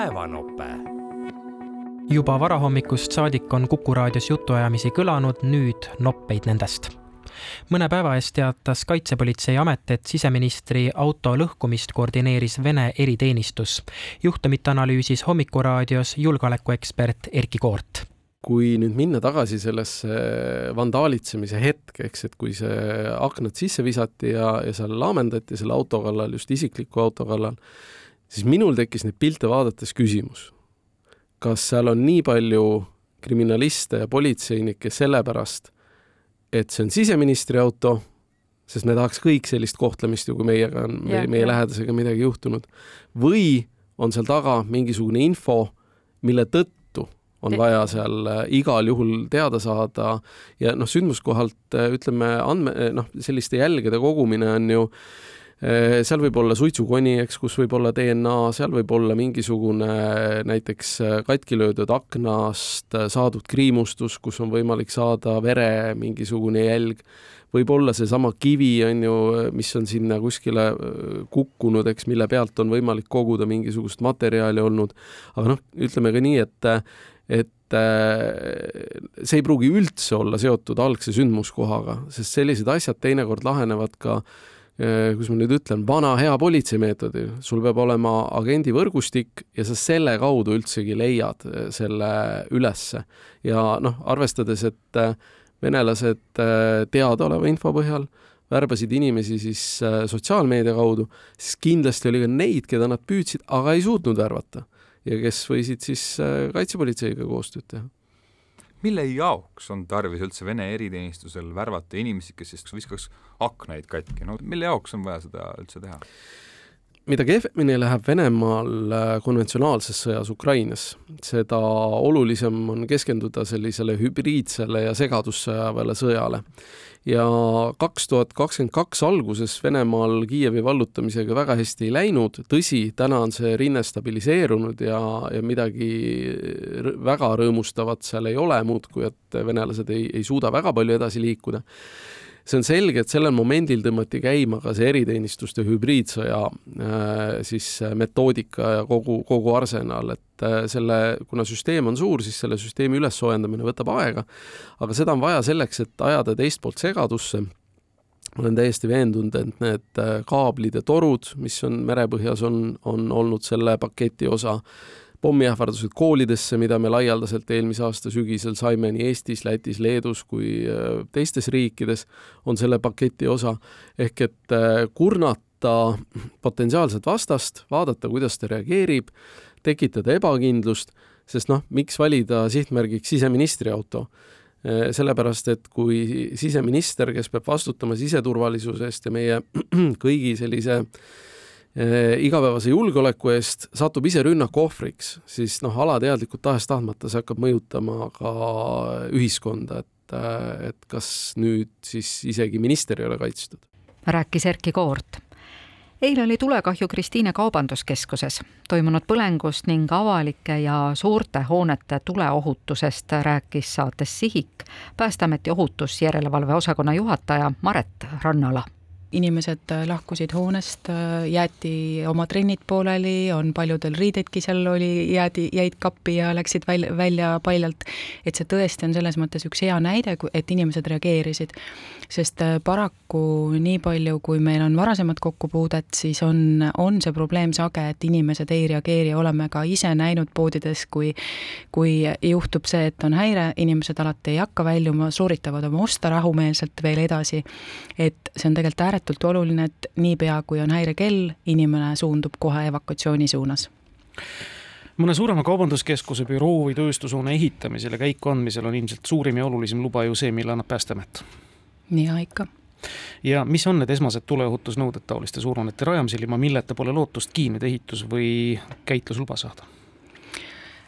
päevanope. juba varahommikust saadik on Kuku raadios jutuajamisi kõlanud, nüüd noppeid nendest mõne päeva eest teatas Kaitsepolitseiamet, et siseministri auto lõhkumist koordineeris Vene eriteenistus. juhtumit analüüsis Hommikuraadios julgeolekuekspert Erkki Koort kui nüüd minna tagasi sellesse vandaalitsemise hetke, eks, et kui see aknad sisse visati ja, ja seal laamendati selle auto kallal, just isikliku auto kallal, siis minul tekkis neid pilte vaadates küsimus, kas seal on nii palju kriminaliste ja politseinikke sellepärast, et see on siseministri auto, sest me tahaks kõik sellist kohtlemist ju, kui meiega on, meie, meie lähedasega midagi juhtunud, või on seal taga mingisugune info, mille tõttu on vaja seal äh, igal juhul teada saada ja noh, sündmuskohalt äh, ütleme, andme, noh, selliste jälgede kogumine on ju seal võib olla suitsukoni, eks, kus võib olla DNA, seal võib olla mingisugune näiteks katki löödud aknast saadud kriimustus, kus on võimalik saada vere mingisugune jälg, võib olla seesama kivi, on ju, mis on sinna kuskile kukkunud, eks, mille pealt on võimalik koguda mingisugust materjali olnud, aga noh, ütleme ka nii, et et äh, see ei pruugi üldse olla seotud algse sündmuskohaga, sest sellised asjad teinekord lahenevad ka äh, kuidas ma nüüd ütlen, vana hea politseimeetodil, sul peab olema agendi võrgustik ja sa selle kaudu üldsegi leiad äh, selle ülesse. ja noh, arvestades, et venelased teadaoleva info põhjal värbasid inimesi siis sotsiaalmeedia kaudu, siis kindlasti oli ka neid, keda nad püüdsid, aga ei suutnud värvata ja kes võisid siis äh, kaitsepolitseiga koostööd teha. Mille jaoks on tarvis üldse Vene eriteenistusel värvata inimesi, kes siis viskaks aknaid katki, no mille jaoks on vaja seda üldse teha? Mida kehvemini läheb Venemaal äh, konventsionaalses sõjas Ukrainas, seda olulisem on keskenduda sellisele hübriidsele ja segadussõjaväele sõjale. Ja kaks tuhat kakskümmend kaks alguses Venemaal Kiievi vallutamisega väga hästi ei läinud, tõsi, täna on see rinne stabiliseerunud ja, ja midagi väga rõõmustavat seal ei ole, muud kui et venelased ei, ei suuda väga palju edasi liikuda see on selge, et sellel momendil tõmmati käima ka see eriteenistuste hübriidsõja äh, siis äh, metoodika ja kogu, kogu arsenal, et äh, selle, kuna süsteem on suur, siis selle süsteemi ülessoojendamine võtab aega, aga seda on vaja selleks, et ajada teist poolt segadusse. Ma olen täiesti veendunud, et need kaablid ja torud, mis on merepõhjas, on, on olnud selle paketi osa pommiähvardused koolidesse, mida me laialdaselt eelmise aasta sügisel saime nii Eestis, Lätis, Leedus kui äh, teistes riikides, on selle paketi osa. ehk et äh, kurnata potentsiaalset vastast, vaadata, kuidas ta reageerib, tekitada ebakindlust, sest noh, miks valida sihtmärgiks siseministri auto äh, sellepärast, et kui siseminister, kes peab vastutama siseturvalisuse eest ja meie kõigi sellise Äh, igapäevase julgeoleku eest, satub ise rünnaku ohvriks, siis noh, alateadlikult tahes-tahtmata see hakkab mõjutama ka ühiskonda, et, äh, et kas nüüd siis isegi minister ei ole kaitstud. rääkis Erkki Koort eile oli tulekahju Kristiine kaubanduskeskuses. toimunud põlengust ning avalike ja suurte hoonete tuleohutusest rääkis saates Sihik Päästeameti ohutusjärelevalve osakonna juhataja Maret Rannala inimesed äh, lahkusid hoonest, äh, jäeti oma trennid pooleli, on paljudel riideidki seal oli, jäädi, jäid kappi ja läksid välja, välja paljalt. et see tõesti on selles mõttes üks hea näide, et inimesed reageerisid. sest äh, paraku nii palju, kui meil on varasemat kokkupuudet, siis on, on see probleem sage, et inimesed ei reageeri, oleme ka ise näinud poodides, kui kui juhtub see, et on häire, inimesed alati ei hakka väljuma, sooritavad oma osta rahumeelselt veel edasi. et see on tegelikult ääretult ääretult oluline, et niipea, kui on häirekell, inimene suundub kohe evakuatsiooni suunas mõne suurema kaubanduskeskuse büroo või tööstushoone ehitamisel ja käiku andmisel on ilmselt suurim ja olulisem luba ju see, mille annab Päästeamet. ja ikka. ja mis on need esmased tuleohutusnõuded taoliste suurhoonete rajamisel, ilma milleta pole lootustki nüüd ehitus- või käitlusluba saada?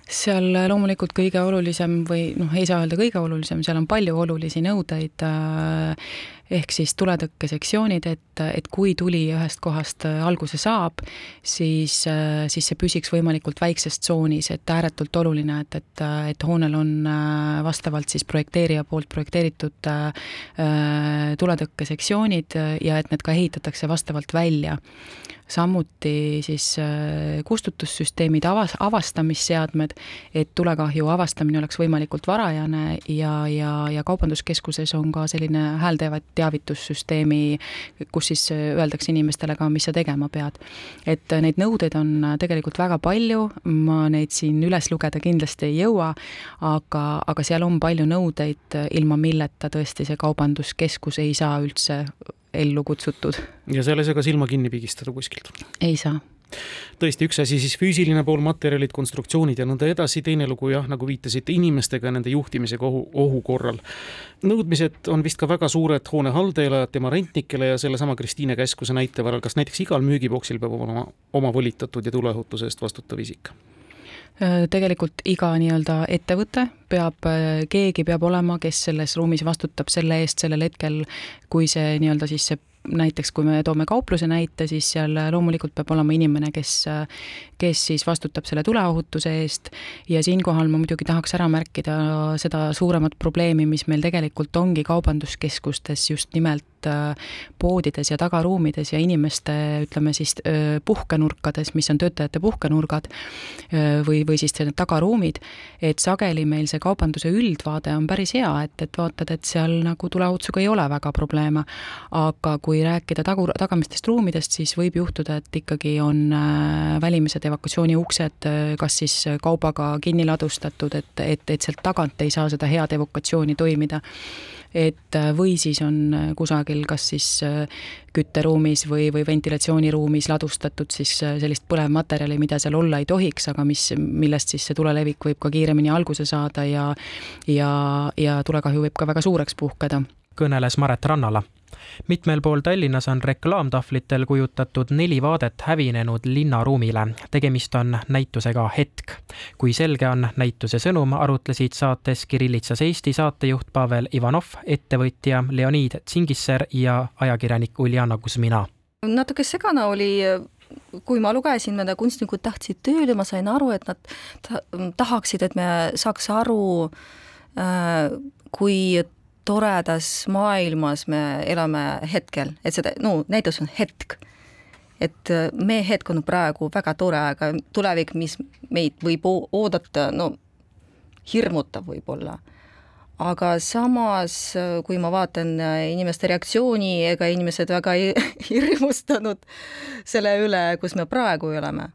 Seal loomulikult kõige olulisem või noh, ei saa öelda kõige olulisem, seal on palju olulisi nõudeid äh, ehk siis tuletõkkesektsioonid, et, et kui tuli ühest kohast äh, alguse saab, siis, äh, siis see püsiks võimalikult väikses tsoonis, et ääretult oluline, et, et, et hoonel on vastavalt siis projekteerija poolt projekteeritud tuletõkkesektsioonid ja et need ka ehitatakse vastavalt välja. Samuti siis kustutussüsteemid, avas, avastamisseadmed, et tulekahju avastamine oleks võimalikult varajane ja, ja, ja Kaubanduskeskuses on ka selline häälteavat teavitussüsteemi, kus siis öeldakse inimestele ka, mis sa tegema pead. et neid nõudeid on tegelikult väga palju, ma neid siin üles lugeda kindlasti ei jõua, aga, aga seal on palju nõudeid, ilma milleta tõesti see kaubanduskeskus ei saa üldse ellu kutsutud. ja seal ei saa ka silma kinni pigistada kuskilt? ei saa tõesti, üks asi siis füüsiline pool, materjalid, konstruktsioonid ja nõnda edasi, teine lugu jah, nagu viitasite, inimestega nende juhtimisega ohu, ohu korral. nõudmised on vist ka väga suured hoone haldajale, tema rentnikele ja sellesama Kristiine käskuse näite varal, kas näiteks igal müügiboksil peab olema oma volitatud ja tuleohutuse eest vastutav isik? Äh, tegelikult iga nii-öelda ettevõte peab, äh, keegi peab olema, kes selles ruumis vastutab selle eest sellel hetkel, kui see nii-öelda siis see näiteks kui me toome kaupluse näite, siis seal loomulikult peab olema inimene, kes, kes siis vastutab selle tuleohutuse eest. Ja siinkohal ma muidugi tahaks ära märkida seda suuremat probleemi, mis meil tegelikult ongi kaubanduskeskustes just nimelt äh, poodides ja tagaruumides ja inimeste, ütleme siis äh, puhkenurkades, mis on töötajate puhkenurgad äh, või, või siis need tagaruumid, et sageli meil see kaubanduse üldvaade on päris hea, et, et vaatad, et seal nagu tuleohutusega ei ole väga probleeme, aga kui kui rääkida tagu, tagamistest ruumidest, siis võib juhtuda, et ikkagi on äh, välimised evakuatsiooniuksed äh, kas siis kaubaga kinni ladustatud, et, et, et sealt tagant ei saa seda head evakuatsiooni toimida et äh, või siis on kusagil kas siis kütteruumis või, või ventilatsiooniruumis ladustatud siis sellist põlevmaterjali, mida seal olla ei tohiks, aga mis, millest siis see tulelevik võib ka kiiremini alguse saada ja ja, ja tulekahju võib ka väga suureks puhkeda. kõneles Maret Rannala mitmel pool Tallinnas on reklaamtahvlitel kujutatud neli vaadet hävinenud linnaruumile. tegemist on näitusega Hetk. kui selge on näituse sõnum, arutlesid saates Kirillitsas Eesti saatejuht Pavel Ivanov, ettevõtja Leonid Tsingisser ja ajakirjanik Uljana Kuzmina. natuke segane oli kui ma lugesin, mida kunstnikud tahtsid tööle, ma sain aru, et nad tahaksid, et me saaks aru, äh, kui toredas maailmas me elame hetkel, et seda, no näitus on hetk. et äh, meie hetk on praegu väga tore, aga tulevik, mis meid võib oodata, no hirmutav võib-olla. aga samas, äh, kui ma vaatan äh, inimeste reaktsiooni, ega inimesed väga ei hirmustanud selle üle, kus me praegu oleme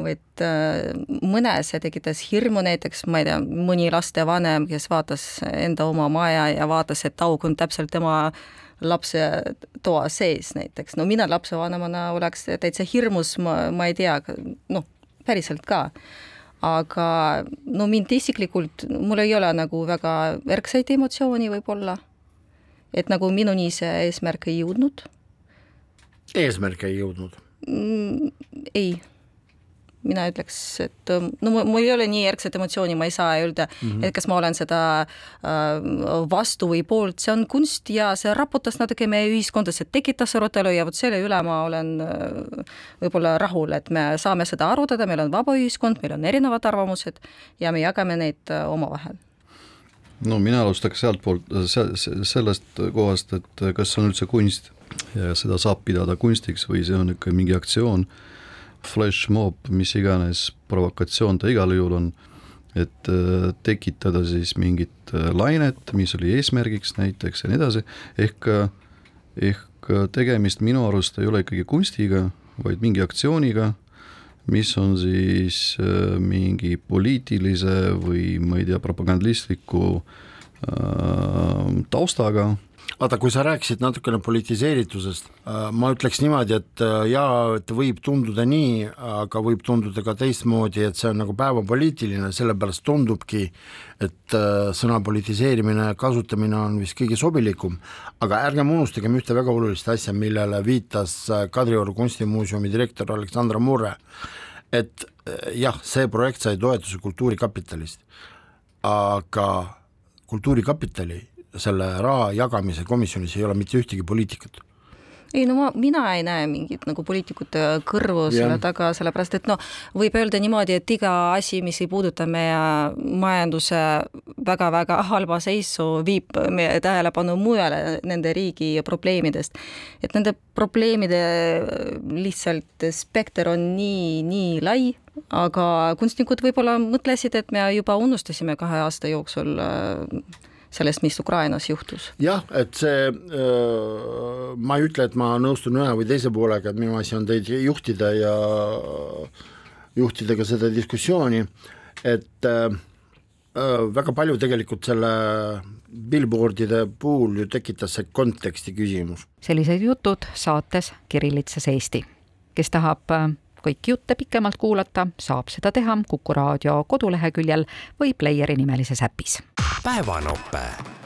vaid äh, mõnes tekitas hirmu, näiteks ma ei tea, mõni lastevanem, kes vaatas enda oma maja ja vaatas, et auk on täpselt tema lapse toa sees näiteks, no mina lapsevanemana oleks täitsa hirmus, ma, ma ei tea, noh, päriselt ka. aga no mind isiklikult, mul ei ole nagu väga ärksaid emotsioone võib-olla, et nagu minuni see eesmärk ei jõudnud. eesmärk ei jõudnud mm,? ei mina ütleks, et ähm, no mul ei ole nii järgset emotsiooni, ma ei saa öelda mm, -hmm. et kas ma olen seda äh, vastu või poolt, see on kunst ja see raputas natuke meie ühiskonda, see tekitas arutelu ja vot selle üle ma olen äh, võib-olla rahul, et me saame seda arutada, meil on vaba ühiskond, meil on erinevad arvamused ja me jagame neid äh, omavahel no mina alustaks sealtpoolt, sellest kohast, et kas see on üldse kunst ja seda saab pidada kunstiks või see on ikka mingi aktsioon flashmob, mis iganes provokatsioon ta igal juhul on, et äh, tekitada siis mingit äh, lainet, mis oli eesmärgiks näiteks ja nii edasi, ehk, ehk tegemist minu arust ei ole ikkagi kunstiga, vaid mingi aktsiooniga, mis on siis äh, mingi poliitilise või ma ei tea, propagandistliku äh, taustaga vaata, kui sa rääkisid natukene politiseeritusest, äh, ma ütleks niimoodi, et äh, jaa, et võib tunduda nii, aga võib tunduda ka teistmoodi, et see on nagu päevapoliitiline, sellepärast tundubki, et äh, sõna politiseerimine, kasutamine on vist kõige sobilikum, aga ärgem unustagem ühte väga olulist asja, millele viitas Kadrioru kunstimuuseumi direktor Aleksandra Murre, et jah, see projekt sai toetuse Kultuurkapitalist, aga Kultuurkapitali selle raha jagamise komisjonis ei ole mitte ühtegi poliitikut. ei no ma, mina ei näe mingit nagu poliitikute kõrvu selle taga, sellepärast et noh, võib öelda niimoodi, et iga asi, mis ei puuduta meie majanduse väga-väga halba seisu, viib meie tähelepanu mujale nende riigi probleemidest. et nende probleemide lihtsalt spekter on nii, nii lai, aga kunstnikud võib-olla mõtlesid, et me juba unustasime kahe aasta jooksul äh, sellest, mis Ukrainas juhtus. jah, et see, ma ei ütle, et ma nõustun ühe või teise poolega, et minu asi on teid juhtida ja juhtida ka seda diskussiooni, et äh, väga palju tegelikult selle billboardide puhul ju tekitas see konteksti küsimus. sellised jutud saates Kirillitsas Eesti. kes tahab kõiki jutte pikemalt kuulata, saab seda teha Kuku raadio koduleheküljel või Playeri nimelises äpis. päevanope